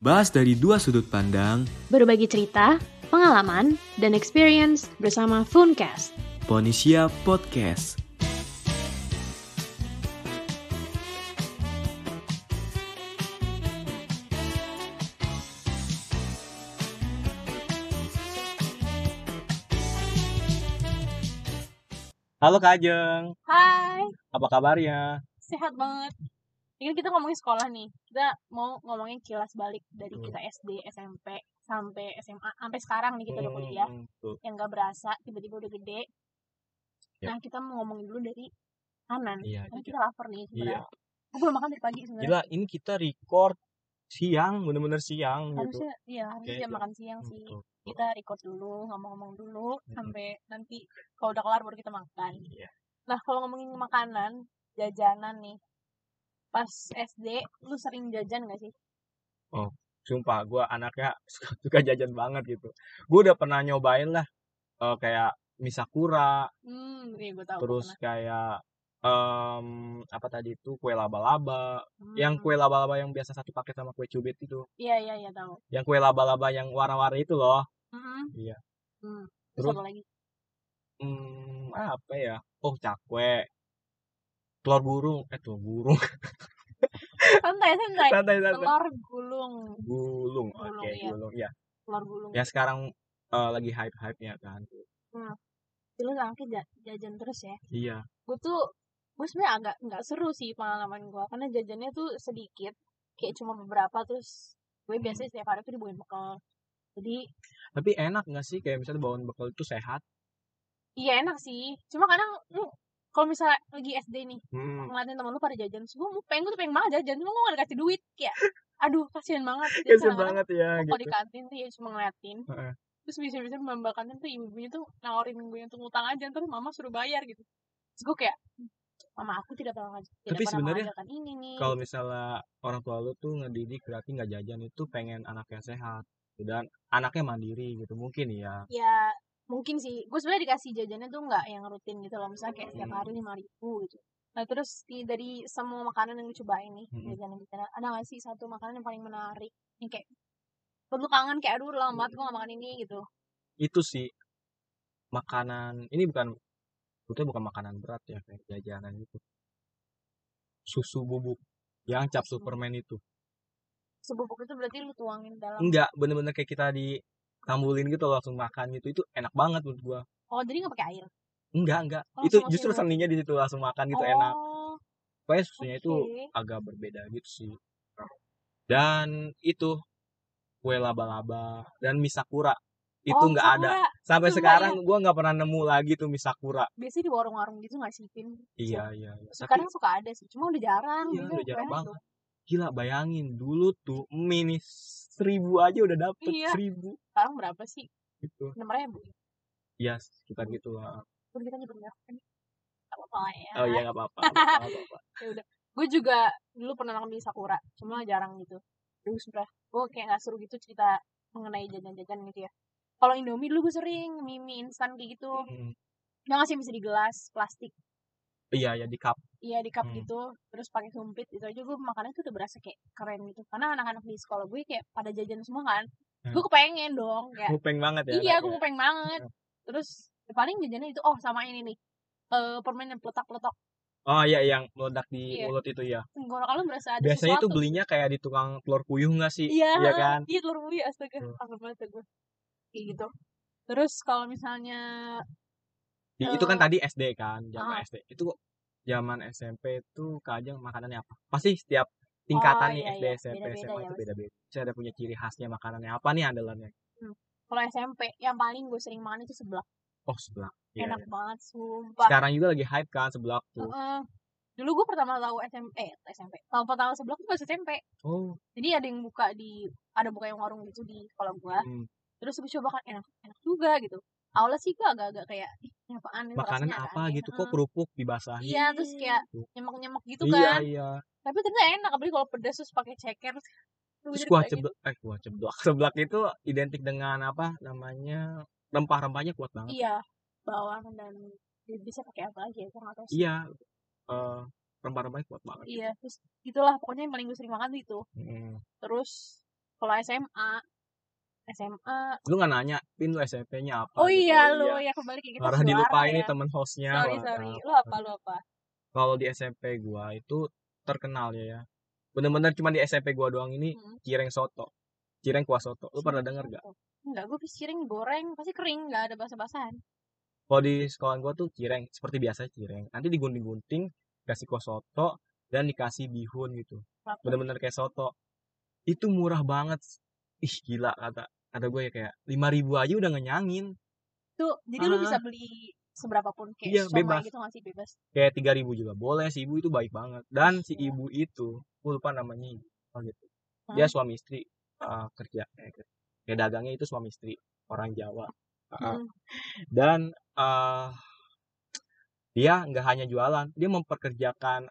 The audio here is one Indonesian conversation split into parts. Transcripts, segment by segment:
Bahas dari dua sudut pandang, Berbagi cerita, pengalaman, dan experience bersama Funcast. Ponisia Podcast. Halo Kak Ajeng, Hai, apa kabarnya? sehat banget. Ini kita ngomongin sekolah nih. Kita mau ngomongin kilas balik dari Hmm. kita SD, SMP, sampai SMA, sampai sekarang nih kita udah kuliah. Hmm, tuh. Yang gak berasa, tiba-tiba udah gede. Ya. Nah, kita mau ngomongin dulu dari kanan. Iya, Karena iya. kita lapar nih Iya. sebenarnya. Aku belum makan dari pagi sebenarnya. Gila, ini kita record siang, bener-bener siang gitu. Harusnya, iya harusnya jam tuh. makan siang Hmm, sih. Kita record dulu, ngomong-ngomong dulu, Mm-mm. sampai nanti kalau udah kelar baru kita makan. Iya. Nah, kalau ngomongin makanan, jajanan nih. Pas SD, lu sering jajan gak sih? Sumpah, gue anaknya suka, suka jajan banget gitu. Gue udah pernah nyobain lah, eh, kayak misakura, Hmm, iya gue tahu. terus pernah. kayak em, apa tadi itu kue laba-laba. Yang Hmm. kue laba-laba yang biasa satu paket sama kue cubit itu. Iya, iya, iya tahu. Yang kue laba-laba yang warna-warni itu loh. Hmm. Iya. Hmm. Terus Terus apa lagi? hmm, apa ya? Oh, cakwe. Telur burung, eh telur burung. Santai, santai. santai santai. Telur gulung. Gulung, oke Gulung, iya. gulung ya. Telur gulung. Ya sekarang eh, lagi hype hype nya kan. Jadi Lu ja- jajan terus ya. Iya. Gue tuh, gue sebenarnya agak nggak seru sih pengalaman gue. Karena jajannya tuh sedikit. Kayak cuma beberapa, terus gue Hmm. biasanya setiap hari tuh dibawain bekal. Jadi, Tapi enak nggak sih kayak misalnya bawaan bekal itu sehat? iya enak sih. Cuma kadang lu kalau misalnya lagi SD nih, Hmm. ngeliatin temen lu pada jajan, terus gue mau pengen gue tuh pengen banget jajan, cuma gue gak dikasih duit, kayak aduh kasihan banget. Kadang-kadang banget ya kalau gitu. di kantin tuh ya cuma ngeliatin Heeh. terus bisa-bisa mbak kantin tuh ibu-ibunya tuh nawarin gue untuk ngutang aja terus mama suruh bayar gitu terus gue kayak mama aku tidak pernah ngaj- tidak Tapi sebenarnya ini nih Kalau misalnya orang tua lu tuh ngedidik berarti nggak jajan itu pengen anaknya sehat dan anaknya mandiri gitu mungkin ya. ya mungkin sih gue sebenarnya dikasih jajannya tuh nggak yang rutin gitu loh misalnya kayak setiap Hmm. hari lima ribu gitu nah terus di, dari semua makanan yang dicobain nih Mm-mm. jajanan jajanan ada nggak sih satu makanan yang paling menarik yang kayak perlu kangen kayak aduh lama banget gue gak makan ini gitu Itu sih makanan ini bukan itu bukan makanan berat ya kayak jajanan gitu. Susu bubuk yang cap Susu. Superman itu. sebubuk itu berarti lu tuangin dalam Enggak, bener-bener kayak kita ditambulin gitu loh, langsung makan gitu. Itu enak banget menurut gua. oh jadi nggak pakai air Enggak, enggak. Oh, itu justru seninya di situ langsung makan gitu enak. oh Pokoknya susunya itu oke. agak berbeda gitu sih. Dan itu kue laba-laba dan misakura itu Oh, nggak ada. sakura. Sampai Coba sekarang gua nggak pernah nemu lagi tuh misakura. biasanya di warung-warung gitu nggak sih Pin Iya, iya, iya. Tapi sekarang suka ada sih cuma udah jarang Iya, Biasanya udah jarang banget. tuh. Gila bayangin dulu tuh mini seribu aja udah dapet Iya. seribu sekarang berapa sih gitu. enam ribu Ya sekitar gitu lah. kita nyebut kan Gak apa-apa lah ya Oh iya nggak apa-apa. nggak ya udah gue juga dulu pernah makan di Sakura cuma jarang gitu terus sudah gue kayak nggak seru gitu cerita mengenai jajan-jajan gitu ya kalau Indomie dulu gue sering mie, mie instan kayak gitu Hmm. yang ngasih bisa di gelas plastik Iya ya di cup. iya di cup Hmm. gitu terus pakai sumpit itu aja gue makannya tuh udah berasa kayak keren gitu karena anak-anak di sekolah gue kayak pada jajan semua kan Hmm. gue kepengen dong kayak Kupeng banget ya. iya gue kepengen banget terus ya paling jajannya itu oh sama ini nih eh permen yang peletak-peletak Oh iya yang meledak di Iya. mulut itu ya. tenggorokan lu berasa ada Biasanya tuh sesuatu. belinya kayak di tukang telur puyuh nggak sih? iya Iya kan? iya telur buli astaga Tuh. kangen banget gue kayak gitu terus kalau misalnya Di, itu kan tadi SD kan, zaman ah. SD. Itu zaman SMP tuh kajang makanannya apa? Pasti setiap tingkatan Oh, nih iya, SD, iya. SMP, Beda-beda SMA ya, itu beda-beda. Saya ada punya ciri khasnya makanannya apa nih andalannya? kalau SMP yang paling gue sering makan itu seblak Oh seblak. Iya, enak iya. banget sumpah Sekarang juga lagi hype kan seblak tuh. Heeh. dulu gue pertama tahu SMP eh SMP tahu pertama seblak tuh pas SMP Oh. jadi ada yang buka di ada buka yang warung gitu di sekolah gue hmm. terus gue coba kan enak enak juga gitu awalnya sih gue agak-agak kayak apaan ini Makanan apa aneh." gitu kok kerupuk dibasahin. iya terus kayak Tuh. nyemek-nyemek gitu iya kan iya. tapi ternyata enak apalagi kalau pedas terus pakai ceker Terus kuah gitu. ceblak eh kuah ceblak. Seblak itu identik dengan apa namanya? Rempah-rempahnya kuat banget. iya bawang dan bisa pakai apa lagi ya gue nggak tahu sih Iya. Eh rempah-rempahnya kuat banget. iya terus itulah pokoknya yang paling gue sering makan itu Hmm. terus kalau SMA SMA lu nggak nanya pin lu SMP-nya apa? Oh gitu. iya lu ya kembali kayak gitu Marah dilupain nih ya. temen hostnya. Sorry Wah, sorry. Apa. lu apa lu apa? Kalau di SMP gua itu terkenal ya ya. Bener-bener cuma di SMP gua doang ini Hmm. cireng soto. Cireng kuah soto. Lu pernah denger gak enggak gue pikirin goreng pasti kering nggak ada basa-basan kalau di sekolah gua tuh cireng seperti biasa cireng. Nanti digunting-gunting kasih kuah soto dan dikasih bihun gitu. Bener-bener kayak soto. Itu murah banget ih gila kata kata gue ya kayak lima ribu aja udah ngenyangin tuh jadi lu Ah. bisa beli seberapa pun kayak Iya, bebas. gitu nggak sih bebas kayak tiga ribu juga boleh si ibu itu baik banget dan si ibu itu gue lupa namanya ibu oh gitu dia Hah? suami istri uh, kerja kayak gitu. kayak dagangnya itu suami istri orang Jawa Uh, Hmm. dan uh, dia nggak hanya jualan dia memperkerjakan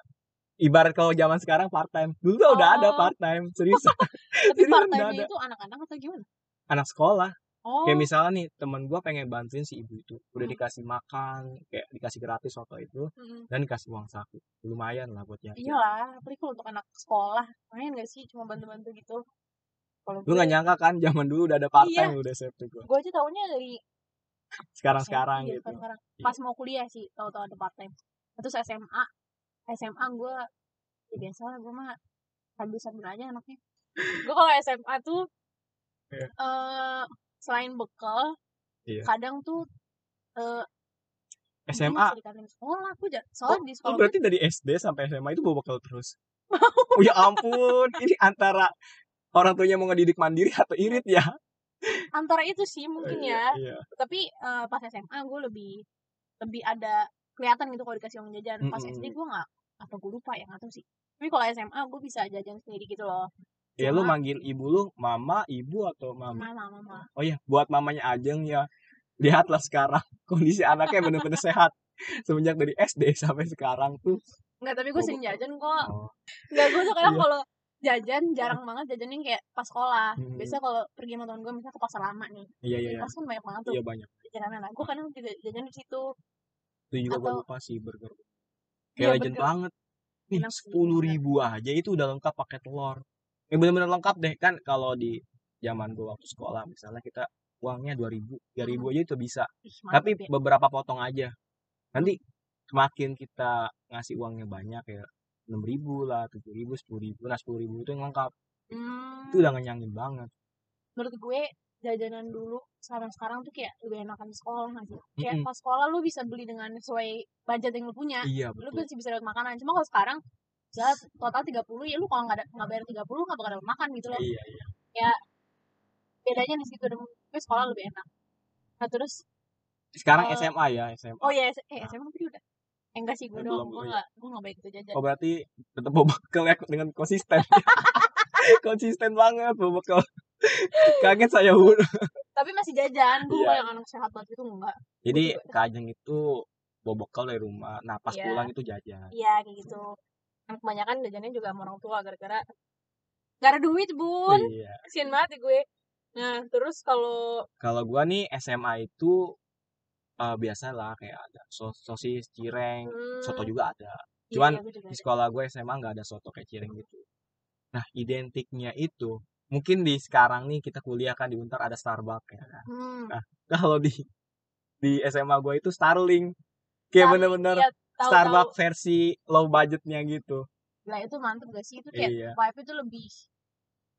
ibarat kalau zaman sekarang part time dulu tuh udah ada Oh. part time serius tapi part time itu anak-anak atau gimana? Anak sekolah. Oh. kayak misalnya nih temen gue pengen bantuin si ibu itu. Udah Hmm. dikasih makan kayak dikasih gratis soto itu mm. dan dikasih uang saku. Lumayan lah buat jajan iyalah apalagi kalau untuk anak sekolah. Main gak sih? Cuma bantu-bantu gitu. Kalau lu nggak nyangka kan zaman dulu udah ada part time udah SMP gue gue aja taunya dari sekarang sekarang iya, gitu. sekarang Iya. pas mau kuliah sih tahu-tahu ada part time terus SMA SMA gue ya biasa lah gue mah sambil aja anaknya. Gue kalau SMA tuh Iya. eh selain bekal Iya. kadang tuh eh SMA sekolah aku soalnya di oh sekolah berarti dari SD sampai SMA itu bawa bekal terus? Oh ya ampun ini antara orang tuanya mau ngedidik mandiri atau irit ya? Antara itu sih mungkin ya. iya. Tapi eh, pas SMA gue lebih lebih ada kelihatan gitu kalau dikasih uang jajan. Pas Mm-mm. SD gue nggak atau gue lupa ya nggak tahu sih tapi kalau SMA gue bisa jajan sendiri gitu loh ya lu Cuma- manggil ibu lu mama ibu atau mama mama mama oh iya buat mamanya Ajeng ya lihatlah sekarang kondisi anaknya bener-bener sehat semenjak dari SD sampai sekarang tuh Nggak, tapi gue Oh, sering betul. jajan kok. oh, Nggak, gue tuh kadang Iya. kalau jajan jarang banget jajannya kayak pas sekolah. Hmm. Biasa kalau pergi sama temen gue misalnya ke pasar lama nih. iya iya iya pas kan banyak banget tuh iya banyak jajanan. Nah, gue kadang jajan di situ. itu juga gue Atau- lupa sih burger Iya, kayak legend burger. banget. Nih sepuluh bener. ribu aja itu udah lengkap pakai telur. Ya bener-bener lengkap deh. Kan kalau di zaman gue waktu sekolah misalnya kita uangnya dua ribu tiga ribu aja itu bisa. Ih, tapi ya. beberapa potong aja. Nanti semakin kita ngasih uangnya banyak ya enam ribu lah tujuh ribu sepuluh ribu. Nah sepuluh ribu itu yang lengkap. Hmm, itu udah ngenyangin banget. Menurut gue jajanan dulu sama sekarang tuh kayak lebih enakan di sekolah nggak sih? Kayak Mm-mm. pas sekolah lu bisa beli dengan sesuai budget yang lu punya. iya Lu masih bisa dapat makanan. Cuma kalau sekarang misalnya total 30 ya lu kalau nggak ada nggak bayar 30 nggak bakal dapat makan gitu loh. iya iya Bedanya di situ dan gue sekolah lebih enak. Nah terus sekarang Eh, SMA ya SMA Oh iya, eh SMA tadi udah. Eh, enggak sih, gue doang. belum, Gue enggak, gue enggak baik itu jajan. oh berarti tetap bekal ya dengan konsisten konsisten banget bawa bekal kaget saya Bun. Tapi masih jajan. Gue Iya. yang anak sehat banget itu enggak. jadi kajeng itu bawa bekal dari rumah nah pas Iya. pulang itu jajan Iya, kayak gitu. Kan kebanyakan jajannya juga sama orang tua gara-gara gak ada duit, Bun. iya Kasian banget ya gue. Nah, terus kalau kalau gua nih SMA itu eh, biasa lah kayak ada so- sosis cireng hmm, soto juga ada iya, cuman iya, gue juga di sekolah gue SMA nggak ada soto kayak cireng gitu nah identiknya itu mungkin di sekarang nih kita kuliah kan di Untar ada Starbucks ya kan Hmm. kalau di di SMA gue itu Starling kayak bener-bener iya, tahu-tahu. Starbucks versi low budgetnya gitu Lah itu mantep gak sih? Itu kayak Iya. vibe itu lebih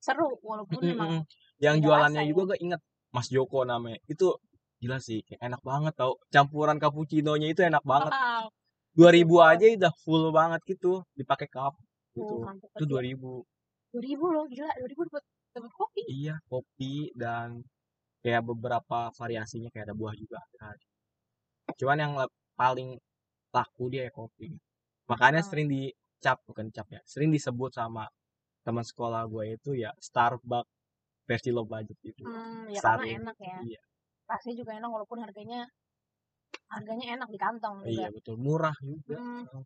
seru walaupun emang Mm-mm. yang jualannya rasa ya. juga gue inget Mas Joko namanya itu gila sih kayak enak banget tau campuran cappuccino-nya itu enak banget Wow. dua ribu aja udah full banget gitu dipakai cup gitu Oh, itu banget dua ya. ribu dua ribu loh gila dua ribu dapat dapat kopi. Iya kopi dan kayak beberapa variasinya kayak ada buah juga ada. cuman yang paling laku dia ya kopi. Makanya Hmm. sering dicap bukan cap ya sering disebut sama teman sekolah gue itu ya Starbucks versi low budget gitu. Hmm, ya Starling. karena enak ya. Iya. rasanya juga enak walaupun harganya harganya enak di kantong iya juga. betul. Murah juga. Hmm,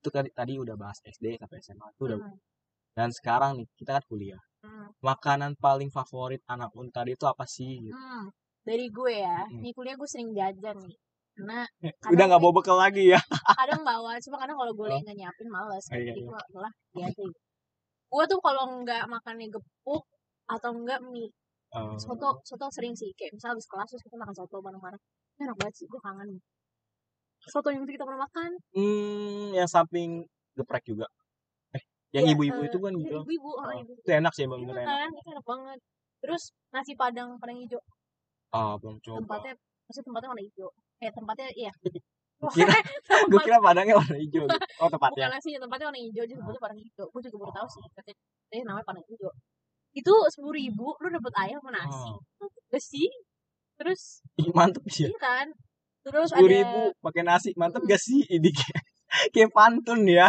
itu tadi tadi udah bahas SD sampai SMA itu udah hmm, dan sekarang nih kita kan kuliah hmm, makanan paling favorit anak untar itu apa sih gitu. hmm. dari gue ya Hmm. di kuliah gue sering jajan nih karena udah nggak bawa bekal lagi ya kadang bawa cuma kadang kalau gue Oh. nggak nyiapin males Iya, jadi iya. gue ya sih gue tuh kalau nggak makannya gepuk atau enggak mie Eh, soto soto sering sih kayak misalnya habis kelas terus kita makan soto bareng-bareng enak banget sih gue kangen soto yang dulu kita pernah makan hmm, yang samping geprek juga. Eh, yang Iya, ibu-ibu eh, itu kan iya, gitu. ibu-ibu oh, Oh, ibu Itu enak sih emang Enak bener enak. kan itu enak banget terus nasi padang padang hijau Ah, belum coba. tempatnya maksudnya tempatnya warna hijau eh tempatnya iya Kira gue kira padangnya warna hijau. Oh, bukan tepatnya. nasinya tempatnya warna hijau jadi sebutnya padang hijau gue juga baru tahu sih katanya katanya namanya padang hijau itu sepuluh ribu lu dapet ayam sama nasi Oh. besi terus Ih, mantep sih. iya kan terus Sepuluh ada ribu pakai nasi mantep gak sih ini kayak, kayak pantun ya.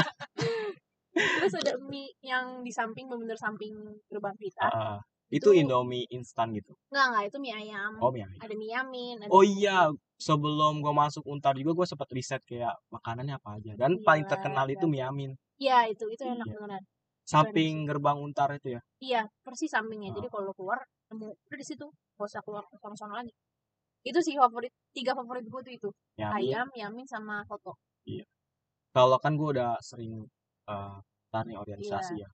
Terus ada mie yang di samping bener samping gerbang kita Ah, itu Itu- Indomie instan gitu. nggak nggak itu mie ayam Oh, mie ayam. ada mie yamin ada Oh mie- iya, sebelum gua masuk Untar juga gua sempat riset kayak makanannya apa aja. Dan Iya, paling terkenal itu ada. mie amin. iya itu itu enak Iya. beneran Samping gerbang Untar itu ya. iya persis sampingnya jadi Ah. kalau lu keluar nemu udah di situ gak usah keluar ke sana lagi itu sih favorit tiga favorit gue tuh itu Mie amin. ayam yamin sama soto Kalau kan gua udah sering eh Untar nih organisasi Iya. ya.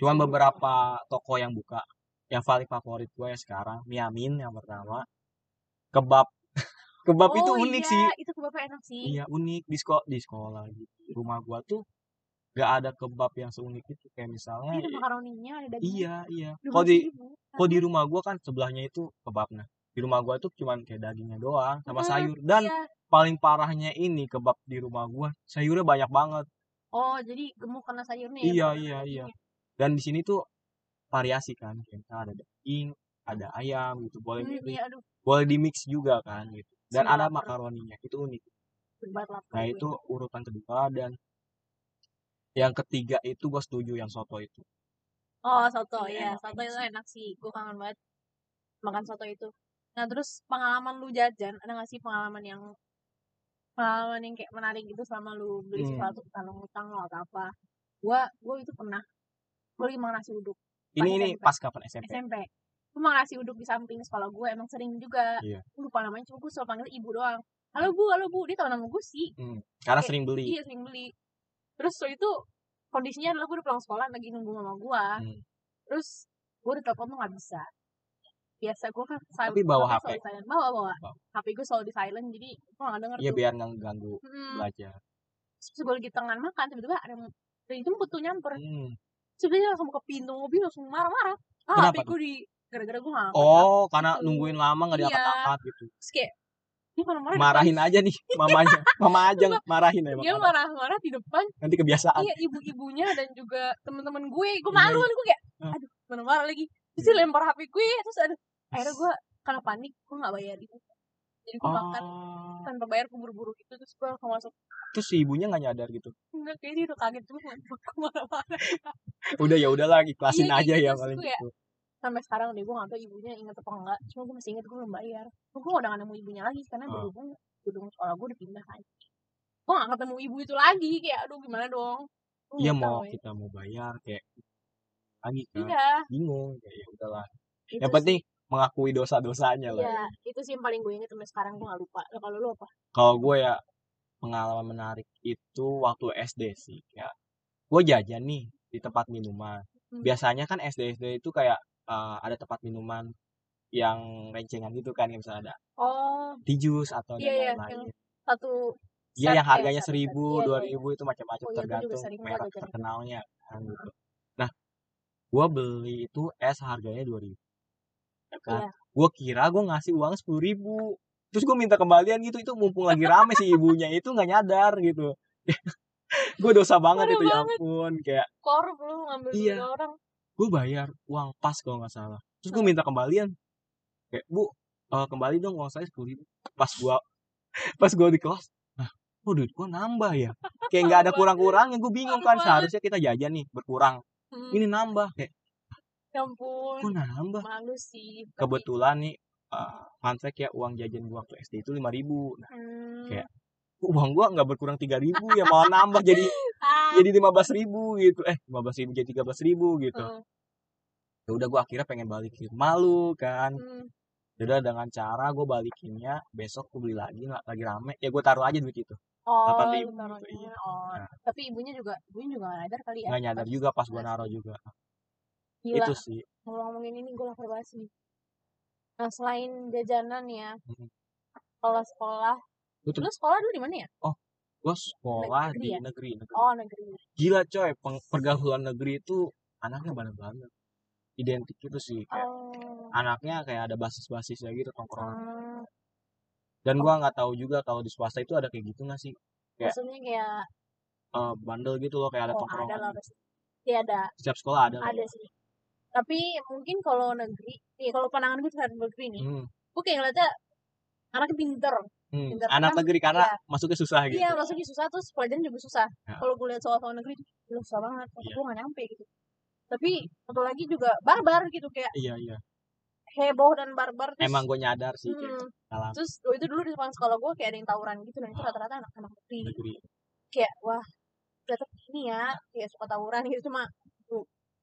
Cuman beberapa toko yang buka. Yang paling favorit gue ya sekarang mie amin yang pertama. Kebab. Kebab itu Oh unik iya, sih. itu kebabnya enak sih Iya unik di sekolah di sekolah gitu. Di rumah gua tuh gak ada kebab yang seunik itu kayak misalnya ada makaroninya ada daging iya iya kalau di kalau di rumah gua kan sebelahnya itu kebabnya di rumah gua tuh cuman kayak dagingnya doang sama sayur dan iya. paling parahnya ini kebab di rumah gua sayurnya banyak banget oh jadi gemuk karena sayurnya ya iya bukan iya iya dan di sini tuh variasi kan misalnya ada daging ada ayam gitu boleh Hmm, iya aduh boleh di mix juga kan gitu dan Sumpah ada lapar. makaroninya itu unik lapar Nah itu urutan kedua dan yang ketiga itu gue setuju yang soto itu. Oh, soto Iya, ya. enak Soto itu enak sih. Gue kangen banget makan soto itu. Nah, terus pengalaman lu jajan, ada gak sih pengalaman yang pengalaman yang kayak menarik gitu selama lu beli Hmm. sesuatu utang utang atau apa? Gua gua itu pernah. Gue lagi makan nasi uduk Ini Pas ini SMP. pas kapan SMP? SMP. Gue makan nasi uduk di samping sekolah gue emang sering juga. Iya. Gue lupa namanya, cuma gue selalu panggil ibu doang. Halo bu, halo bu. Dia tau nama gue sih. Hmm. Karena Kayak- sering beli. Iya sering beli. Terus waktu itu kondisinya adalah gue udah pulang sekolah lagi nunggu mama gue. Hmm. Terus gue udah telepon tuh gak bisa. Biasa gue kan silent. Tapi bawa HP silent. Bawa bawa. HP gue selalu di silent jadi gue gak denger Iya tuh. biar nggak ganggu Hmm. belajar. Terus gue lagi tengah makan tiba-tiba ada yang jemput tuh nyamper. Hmm. Dia langsung buka pintu mobil langsung marah-marah. Ah Kenapa HP gue di gara-gara gue gak angkat. Oh, karena gitu. nungguin lama nggak Iya. diangkat-angkat gitu. Terus kayak di Marahin depan. aja nih mamanya. Mama aja marahin emang. Dia kadang. marah-marah di depan Nanti kebiasaan. iya ibu-ibunya dan juga temen-temen gue gue Iya, malu iya. kan gue kayak aduh mana marah lagi terus dia lempar hp gue terus aduh akhirnya gue karena panik gue nggak bayar itu jadi gue makan Oh. tanpa bayar gue buru-buru gitu terus gue langsung masuk Terus si ibunya nggak nyadar gitu. enggak kayak dia udah kaget tuh gue marah-marah Udah ya udah lagi ikhlasin Iya, aja gitu, ya paling ya, gitu. sampai sekarang deh gue nggak tahu ibunya inget apa enggak cuma gue masih inget gue belum bayar gue udah gak nemu ibunya lagi karena Oh. berhubung gedung sekolah gue udah pindah kan gue gak ketemu ibu itu lagi kayak aduh gimana dong Iya mau ya. kita mau bayar kayak lagi kan iya bingung kayak ya udahlah. Yang penting mengakui dosa-dosanya lah. Iya, itu sih yang paling gue inget sampai sekarang gue gak lupa. Lah kalau lu apa? Kalau gue ya pengalaman menarik itu waktu SD sih. Ya, gue jajan nih di tempat minuman. Hmm. Biasanya kan SD SD itu kayak eh, ada tempat minuman yang rencengan gitu kan, yang misalnya ada Oh, tijus atau Iya, dan lain-lain. satu Iya yang ya, harganya seribu, Iya, dua iya, iya. ribu itu macam-macam Oh, tergantung merek terkenalnya kan gitu. Nah, gua beli itu es harganya dua ribu, kan? Iya. Gua kira gua ngasih uang sepuluh ribu, terus gua minta kembalian gitu itu mumpung lagi rame si ibunya itu nggak nyadar gitu. gue dosa banget Parah itu ya banget. ampun kayak Korup lu ngambil Iya. orang. gue bayar uang pas kalau nggak salah terus gue minta kembalian kayak bu eh, kembali dong uang saya sepuluh ribu pas gua pas gua di kelas nah oh duit gua nambah ya kayak nggak ada kurang-kurangnya gue bingung kan banget. seharusnya kita jajan nih berkurang Hmm, ini nambah kayak ya ampun. kok nambah Malu sih. tapi- kebetulan nih eh, fact ya uang jajan gua waktu SD itu lima ribu nah Hmm. kayak uang gua nggak berkurang tiga ribu ya malah nambah jadi ah, jadi lima belas ribu gitu eh lima belas ribu jadi tiga belas ribu gitu hmm, ya udah gua akhirnya pengen balikin malu kan hmm. Yaudah dengan cara gue balikinnya besok gue beli lagi nggak lagi rame ya gue taruh aja duit itu Oh, ribu gitu, iya. Oh, Nah. tapi ibunya juga, ibunya juga gak nyadar kali ya. nggak nyadar juga pas gue pas- naruh juga Gila. itu sih Kalau ngomongin ini gue lapar banget sih. Nah selain jajanan ya, Mhm. kalau sekolah, tuh- lu sekolah dulu di mana ya? gue sekolah Negeri di ya? negeri negeri Oh negeri. gila coy pergaulan negeri itu anaknya banyak banget identik itu sih kayak Oh. anaknya kayak ada basis-basisnya gitu tongkrongan ah, dan gua nggak tahu juga kalau di swasta itu ada kayak gitu nggak sih Kayak- maksudnya kayak Eh, bandel gitu loh kayak ada oh ada tongkrongan lah pasti. Iya ada, setiap sekolah ada ada sih. Tapi mungkin kalau negeri, iya kalau pandangan gue terhadap negeri nih, Hmm, gue kayak ngeliatnya anaknya pinter. hmm. Anak kan? negeri karena Iya. masuknya susah gitu Iya, maksudnya susah terus pelajaran juga susah. Ya. Kalau gue lihat soal-soal negeri, itu susah banget. Tapi Iya. gue gak nyampe gitu. Tapi satu lagi juga barbar gitu kayak iya iya heboh dan barbar. Terus, emang gue nyadar sih kayak hmm, dalam terus oh, itu dulu di depan sekolah gue kayak ada yang tawuran gitu dan itu rata-rata anak-anak negeri. negeri Kayak wah ternyata ini ya kayak suka tawuran gitu cuma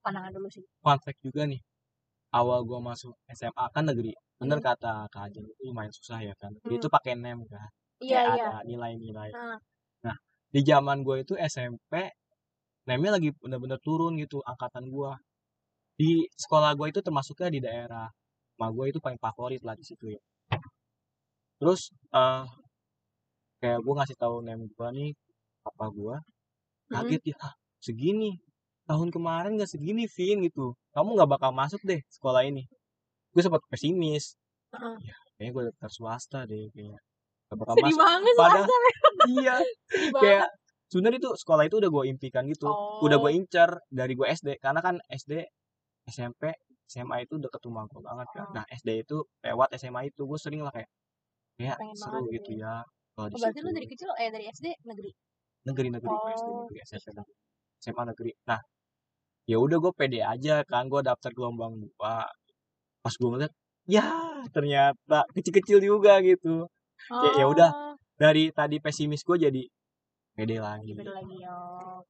pandangan dulu sih. fun fact juga nih awal gua masuk SMA kan negeri bener Hmm. kata kak Ajeng itu lumayan susah ya kan Hmm. itu pakai nem kan Iya kayak iya. ada nilai-nilai Nah, di zaman gue itu SMP nemnya lagi bener-bener turun gitu angkatan gua di sekolah gue itu termasuknya di daerah ma gue itu paling favorit lah di situ ya terus eh kayak gue ngasih tahu nem gue nih apa gue kaget ya "Hah, segini tahun kemarin gak segini Vin gitu kamu nggak bakal masuk deh sekolah ini gue sempat pesimis Heeh. ya kayaknya gue daftar swasta deh kayaknya gak bakal sedih masuk banget swasta. iya kayak sebenarnya itu sekolah itu udah gue impikan gitu udah gue Oh. incer dari gue SD karena kan SD SMP SMA itu deket rumah gue banget kan Oh. nah SD itu lewat SMA itu gue sering lah kayak ya Pengen seru gitu ya kalau di Oh, berarti lu dari kecil eh dari SD negeri. negeri negeri gue SD Oh. negeri SMP. SMA negeri nah ya udah gue pede aja kan gue daftar gelombang dua pas gue ngeliat ya ternyata kecil-kecil juga gitu Ya- ya udah. Oh, dari tadi pesimis gue jadi pede lagi beda lagi oh.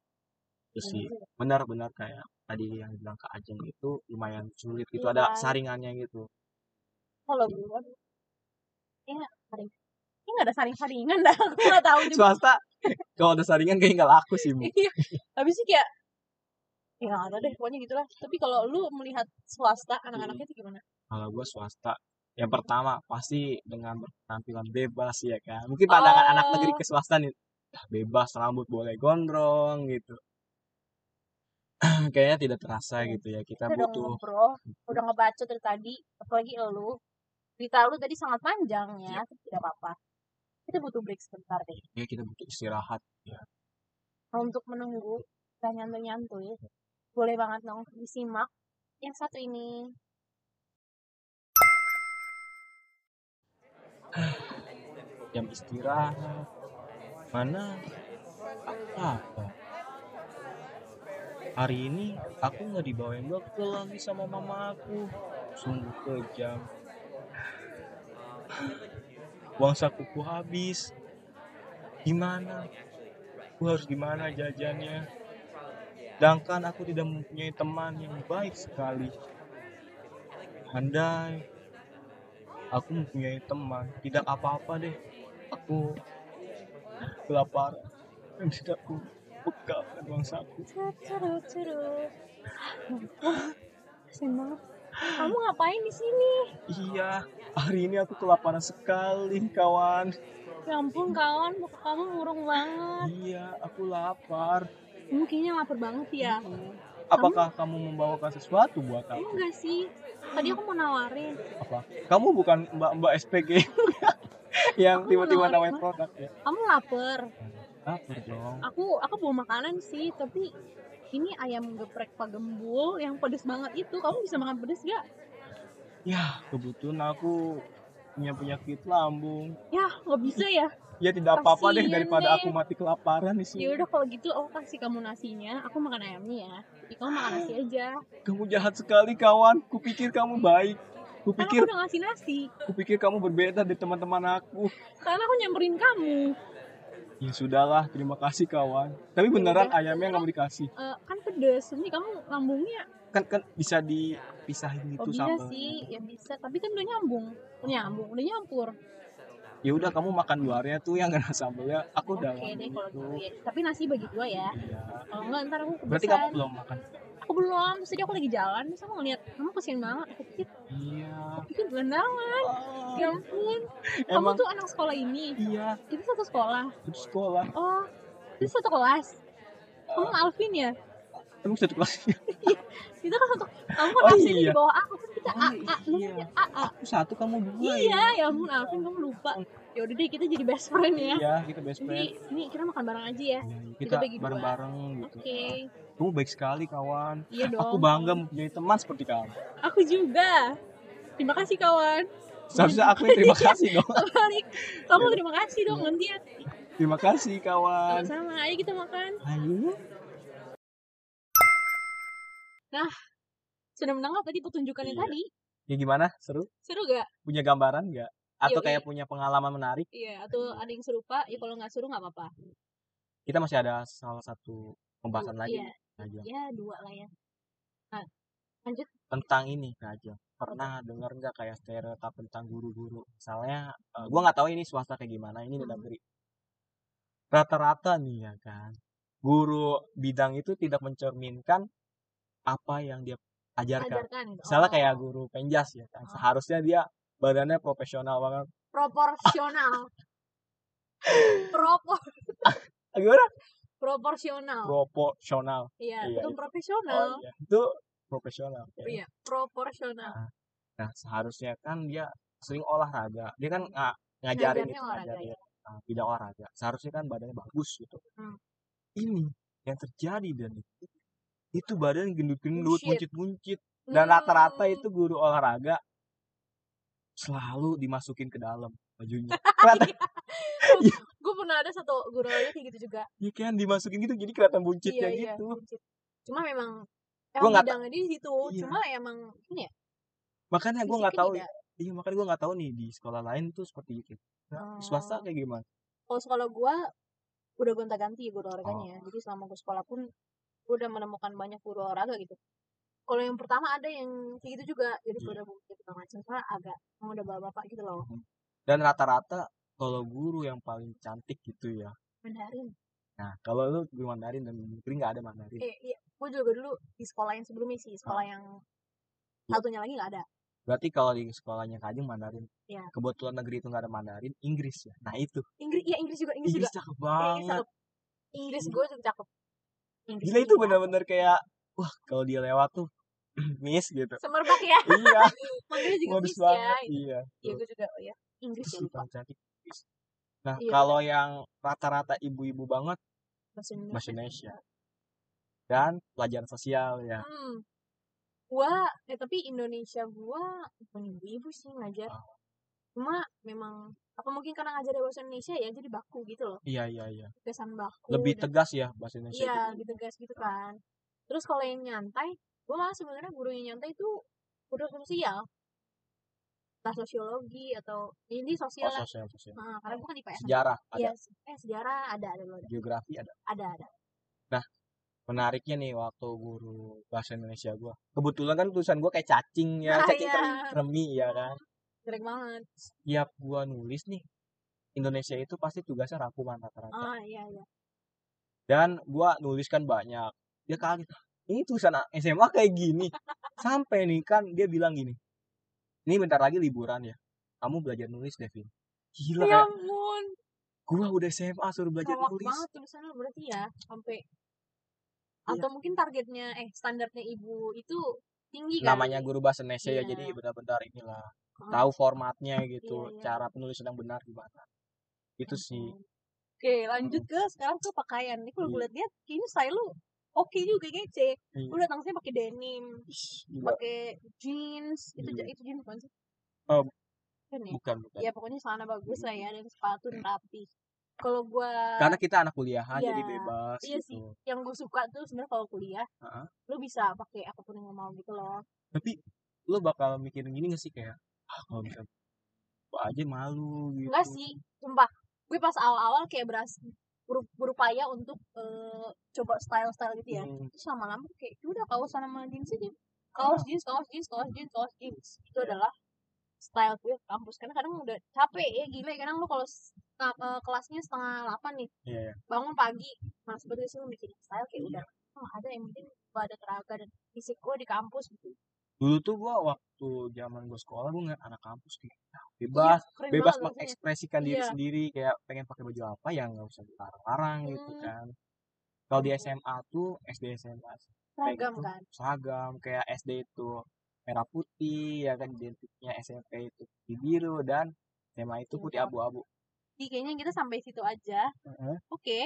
terus sih benar-benar kayak tadi yang bilang ke Ajeng itu lumayan sulit gitu Iya ada kan? saringannya gitu Kalau gue ya saring. Ini gak ada saring-saringan dah. Aku gak tahu juga. swasta kalau ada saringan kayak nggak laku sih Bu. Iya. Habis sih kayak ya ada deh pokoknya gitulah. Tapi kalau lu melihat swasta anak-anaknya itu gimana? kalau gue swasta yang pertama pasti dengan penampilan bebas ya kan mungkin pandangan anak Oh. negeri ke swasta nih "Ah, bebas rambut boleh gondrong gitu kayaknya tidak terasa gitu ya kita Kita udah butuh ngobrol, udah ngebaca dari tadi, apalagi lu. Cerita lu tadi sangat panjang ya, tapi tidak apa-apa. Kita butuh break sebentar deh. ya kita butuh istirahat Nah, untuk menunggu kita nyantuy-nyantuy, boleh banget dong disimak yang satu ini. jam istirahat. Mana? Apa? Hari ini aku nggak dibawain bekal lagi sama mama aku. Sungguh kejam. Uang sakuku habis. Gimana? Aku harus gimana jajannya sedangkan aku tidak mempunyai teman yang baik sekali andai aku mempunyai teman tidak apa-apa deh aku kelaparan dan tidak aku bekalkan uang saku. Kasian banget. Kamu ngapain di sini? iya hari ini aku kelaparan sekali kawan Ya ampun kawan, muka kamu murung banget. iya aku lapar Kamu kayaknya lapar banget ya. apakah kamu membawakan sesuatu buat Kamu aku enggak sih? Tadi aku mau nawarin. apa kamu bukan mbak mbak SPG yang tiba-tiba nawarin produk ya Kamu lapar. lapar dong Aku aku bawa makanan sih, tapi ini ayam geprek Pak Gembul yang pedes banget itu. Kamu bisa makan pedes gak? ya kebetulan aku punya penyakit lambung Ya, nggak bisa ya. Ya tidak apa-apa deh daripada deh. aku mati kelaparan di sini Ya udah kalau gitu aku kasih kamu nasinya, aku makan ayamnya ya. Jadi kamu makan nasi aja. Kamu jahat sekali kawan. Kupikir kamu baik. Karena Kupikir aku udah ngasih nasi. kupikir kamu berbeda dari teman-teman aku. Karena aku nyamperin kamu. Ya sudahlah, terima kasih kawan. Tapi beneran ayamnya nggak mau dikasih. Eh, kan pedes, ini kamu lambungnya Kan kan bisa dipisahin oh gitu bisa sama. sih, ya bisa. Tapi kan udah nyambung, udah nyambung, udah nyampur. Ya udah kamu makan luarnya tuh yang kena sambelnya. Aku udah deh kalau gitu. ya. Tapi nasi bagi dua ya. Iya. Kalau enggak ntar aku Berarti kamu belum makan. aku belum terus tadi aku lagi jalan terus aku ngeliat kamu kesian banget aku pikir iya aku pikir gelandangan ya ampun kamu emang tuh anak sekolah ini iya itu satu sekolah itu sekolah oh itu satu kelas kamu Alvin ya emang satu kelas itu kan satu kamu kan Oh, absen iya. di bawah aku kan kita Oh, A A iya. A A aku satu kamu dua iya ya ampun Alvin kamu lupa ya udah deh kita jadi best friend ya iya kita best Jadi, friend ini kita makan bareng aja ya. Iya, kita kita bareng-bareng Oke. gitu kamu baik sekali kawan Iya dong. aku bangga mempunyai teman seperti kamu Aku juga. Terima kasih kawan. seharusnya aku yang terima kasih dong Balik. Kamu Iya. terima kasih dong gantian. terima kasih kawan Sama-sama. Ayo kita makan. ayo Sudah mendengar tadi pertunjukannya Iya. tadi. ya gimana seru Seru gak? punya gambaran nggak atau Yoi. kayak punya pengalaman menarik Iya. Atau ada yang serupa? Ya kalau nggak seru nggak apa-apa. kita masih ada salah satu pembahasan lagi Iya. aja Ya dua lah ya. Nah, lanjut. tentang ini aja pernah dengar nggak kayak stereotip tentang guru-guru misalnya eh, gua nggak tahu ini swasta kayak gimana ini di Hmm. negeri rata-rata nih ya kan guru bidang itu tidak mencerminkan apa yang dia ajarkan Ajarkan gitu. misalnya Oh. kayak guru penjas ya kan Oh. seharusnya dia badannya profesional banget proporsional. Propor gimana proporsional. proporsional Iya, Iya, itu. profesional. oh, iya. itu profesional Iya, proporsional. nah seharusnya kan dia sering olahraga dia kan nga- ngajarin Ngajarnya itu olahraga, ngajarin uh, bidang olahraga seharusnya kan badannya bagus gitu Hmm. ini yang terjadi dan itu itu badan gendut-gendut Bullshit. buncit-buncit dan rata-rata Hmm. itu guru olahraga selalu dimasukin ke dalam bajunya kelihatan gue pernah ada satu guru olahraga kayak gitu juga ya kan dimasukin gitu jadi kelihatan buncitnya iya, iya, gitu buncit. cuma memang Gua emang ta- bidangnya di situ Iya. cuma emang ini ya makanya gue nggak tahu tidak. iya makanya gue nggak tahu nih di sekolah lain tuh seperti itu nah, di swasta Oh. kayak gimana kalau sekolah gue udah gonta ganti guru olahraganya Oh. jadi selama gue sekolah pun gue udah menemukan banyak guru olahraga gitu. Kalau yang pertama ada yang kayak gitu juga jadi Iya. pada buncit segala macam soalnya agak emang udah bapak-bapak gitu loh. Dan rata-rata kalau guru yang paling cantik gitu ya? Mandarin. Nah kalau lu guru Mandarin dan negeri nggak ada Mandarin? Eh iya. Gue juga dulu di sekolah yang sebelumnya sih sekolah yang satunya lagi nggak ada. Berarti kalau di sekolahnya Kajeng Mandarin Iya. kebetulan negeri itu nggak ada Mandarin Inggris ya? Nah itu. Inggris iya Inggris juga Inggris, Inggris juga. cakep Inggris banget. Cakep Inggris gue juga cakep Inggris gila itu juga. bener-bener kayak wah kalau dia lewat tuh miss gitu. Semerbak ya. Iya. Manggilnya juga modus Miss ya banget iya iya gue juga oh ya Inggris ya lupa. paling cantik nah Iya, kalau yang rata-rata ibu-ibu banget bahasa Indonesia. Bahasa Indonesia. Dan pelajaran sosial ya. Hmm. gua eh tapi Indonesia gua bukan ibu-ibu sih ngajar. Oh. Cuma memang apa mungkin karena ngajar bahasa Indonesia ya jadi baku gitu loh. Iya iya iya. Kesan baku lebih dan- tegas ya bahasa Indonesia iya lebih tegas gitu kan. Terus kalau yang nyantai gua malah sebenarnya guru yang nyantai itu guru sosial. Entah sosiologi atau ini oh sosial lah. sosial sosial. Nah, karena bukan IPS sejarah Iya, ada eh sejarah ada ada ada. Geografi ada? Ada ada. Menariknya nih waktu guru bahasa Indonesia gua. Kebetulan kan tulisan gua kayak cacing ya Ah, cacing iya. kan kremi ya kan jelek banget. Tiap gua nulis nih Indonesia itu pasti tugasnya rangkuman rata-rata. Ah iya iya. Dan gua nulis kan banyak. Dia kaget ini tulisan SMA kayak gini. Sampai nih kan dia bilang gini ini bentar lagi liburan ya. Kamu belajar nulis Devin. Gila ya ampun. gua udah SMA suruh belajar Kolak nulis. banget tulisannya berarti ya sampai Iya. atau mungkin targetnya eh standarnya ibu itu tinggi kan? Namanya guru bahasa Indonesia ya Iya. jadi benar-benar inilah. Ah, tahu formatnya gitu Iya, iya. cara penulisan yang benar gimana itu sih. Ampun. oke lanjut ke sekarang tuh pakaian. Ini kalau gue Iya. lihat-lihat kayaknya style lu oke juga kece Iya. gue datang sini pakai denim pakai jeans. Itu Iya. itu jeans bukan sih? Oh, kan ya? bukan bukan. Ya pokoknya celana bagus lah ya dan sepatu rapi. Kalau gua karena kita anak kuliahan jadi Iya. bebas Iya gitu. yang gue suka tuh sebenarnya kalau kuliah Heeh. lu bisa pakai apa pun yang mau gitu loh. Tapi lo bakal mikirin gini gak sih kayak ah kalau bisa apa aja malu gitu. enggak sih sumpah. Gue pas awal-awal kayak beras beru- berupaya untuk eh, coba style-style gitu ya. Hmm, terus lama-lama kayak "Ya udah kaos sama jeans aja. Kaos jeans kaos jeans kaos jeans kaos jeans. Itu adalah style gue kampus. Karena kadang udah capek ya gila. Ya kadang lu kalau eh, kelasnya setengah delapan nih iya iya. bangun pagi mas seperti sih lu bikin style. Kayak udah nggak ada yang penting gue ada tenaga dan fisik gue di kampus. Gitu dulu tuh gua waktu zaman gua sekolah gua ngeliat anak kampus kayak nah, bebas keren bebas mengekspresikan diri Iya. sendiri kayak pengen pakai baju apa yang nggak usah dilarang-larang gitu Hmm. kan kalau di Hmm. SMA tuh SD SMA seragam gitu, kan seragam kayak SD itu merah putih ya kan identiknya SMP itu putih biru dan SMA itu putih Iya. abu-abu jadi kayaknya kita sampai situ aja Heeh, oke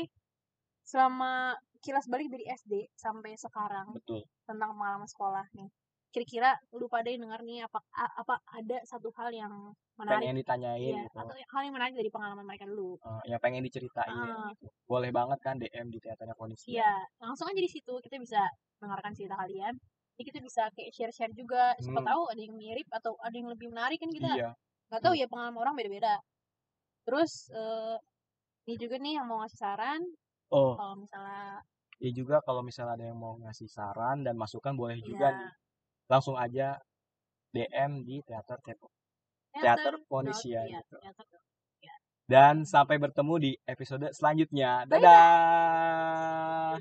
selama kilas balik dari SD sampai sekarang betul tentang pengalaman sekolah nih kira-kira lu pada yang denger nih apa apa ada satu hal yang menarik pengen ditanyain Iya, gitu atau hal yang menarik dari pengalaman mereka dulu Eh, yang pengen diceritain Ah. gitu. boleh banget kan DM di teaternya kondisi Iya, langsung aja di situ kita bisa dengarkan cerita kalian. Jadi kita bisa kayak share-share juga. Siapa Hmm. tahu ada yang mirip atau ada yang lebih menarik kan kita iya nggak tahu ya pengalaman orang beda-beda. Terus eh ini juga nih yang mau ngasih saran oh kalau misalnya ya juga kalau misalnya ada yang mau ngasih saran dan masukan boleh juga ya, nih langsung aja DM di teater Tepo Teater Ponisia iya, gitu. dan sampai bertemu di episode selanjutnya. Dadah